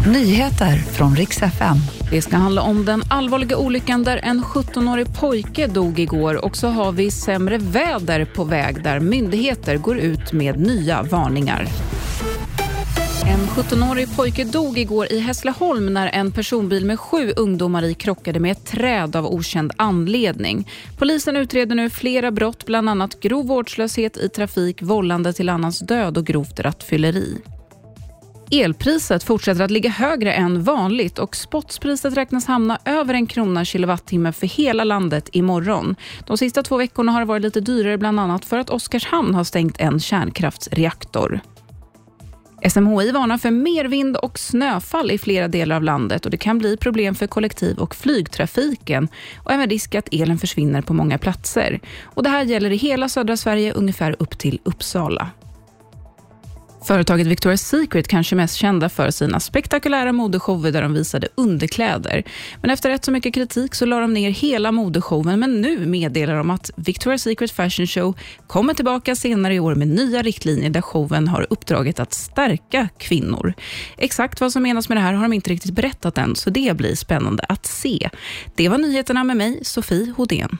Nyheter från riks FM. Det ska handla om den allvarliga olyckan där en 17-årig pojke dog igår och så har vi sämre väder på väg där myndigheter går ut med nya varningar. En 17-årig pojke dog igår i Hässleholm när en personbil med sju ungdomar i krockade med ett träd av okänd anledning. Polisen utreder nu flera brott, bland annat grov vårdslöshet i trafik, vållande till annans död och grovt rattfylleri. Elpriset fortsätter att ligga högre än vanligt och spotspriset räknas hamna över en krona kilowattimme för hela landet imorgon. De sista två veckorna har det varit lite dyrare bland annat för att Oskarshamn har stängt en kärnkraftsreaktor. SMHI varnar för mer vind och snöfall i flera delar av landet och det kan bli problem för kollektiv- och flygtrafiken och även risk att elen försvinner på många platser. Och det här gäller i hela södra Sverige ungefär upp till Uppsala. Företaget Victoria's Secret kanske mest kända för sina spektakulära modeshower där de visade underkläder. Men efter rätt så mycket kritik så la de ner hela modeshowen men nu meddelar de att Victoria's Secret Fashion Show kommer tillbaka senare i år med nya riktlinjer där showen har uppdraget att stärka kvinnor. Exakt vad som menas med det här har de inte riktigt berättat än så det blir spännande att se. Det var nyheterna med mig, Sofie Hodén.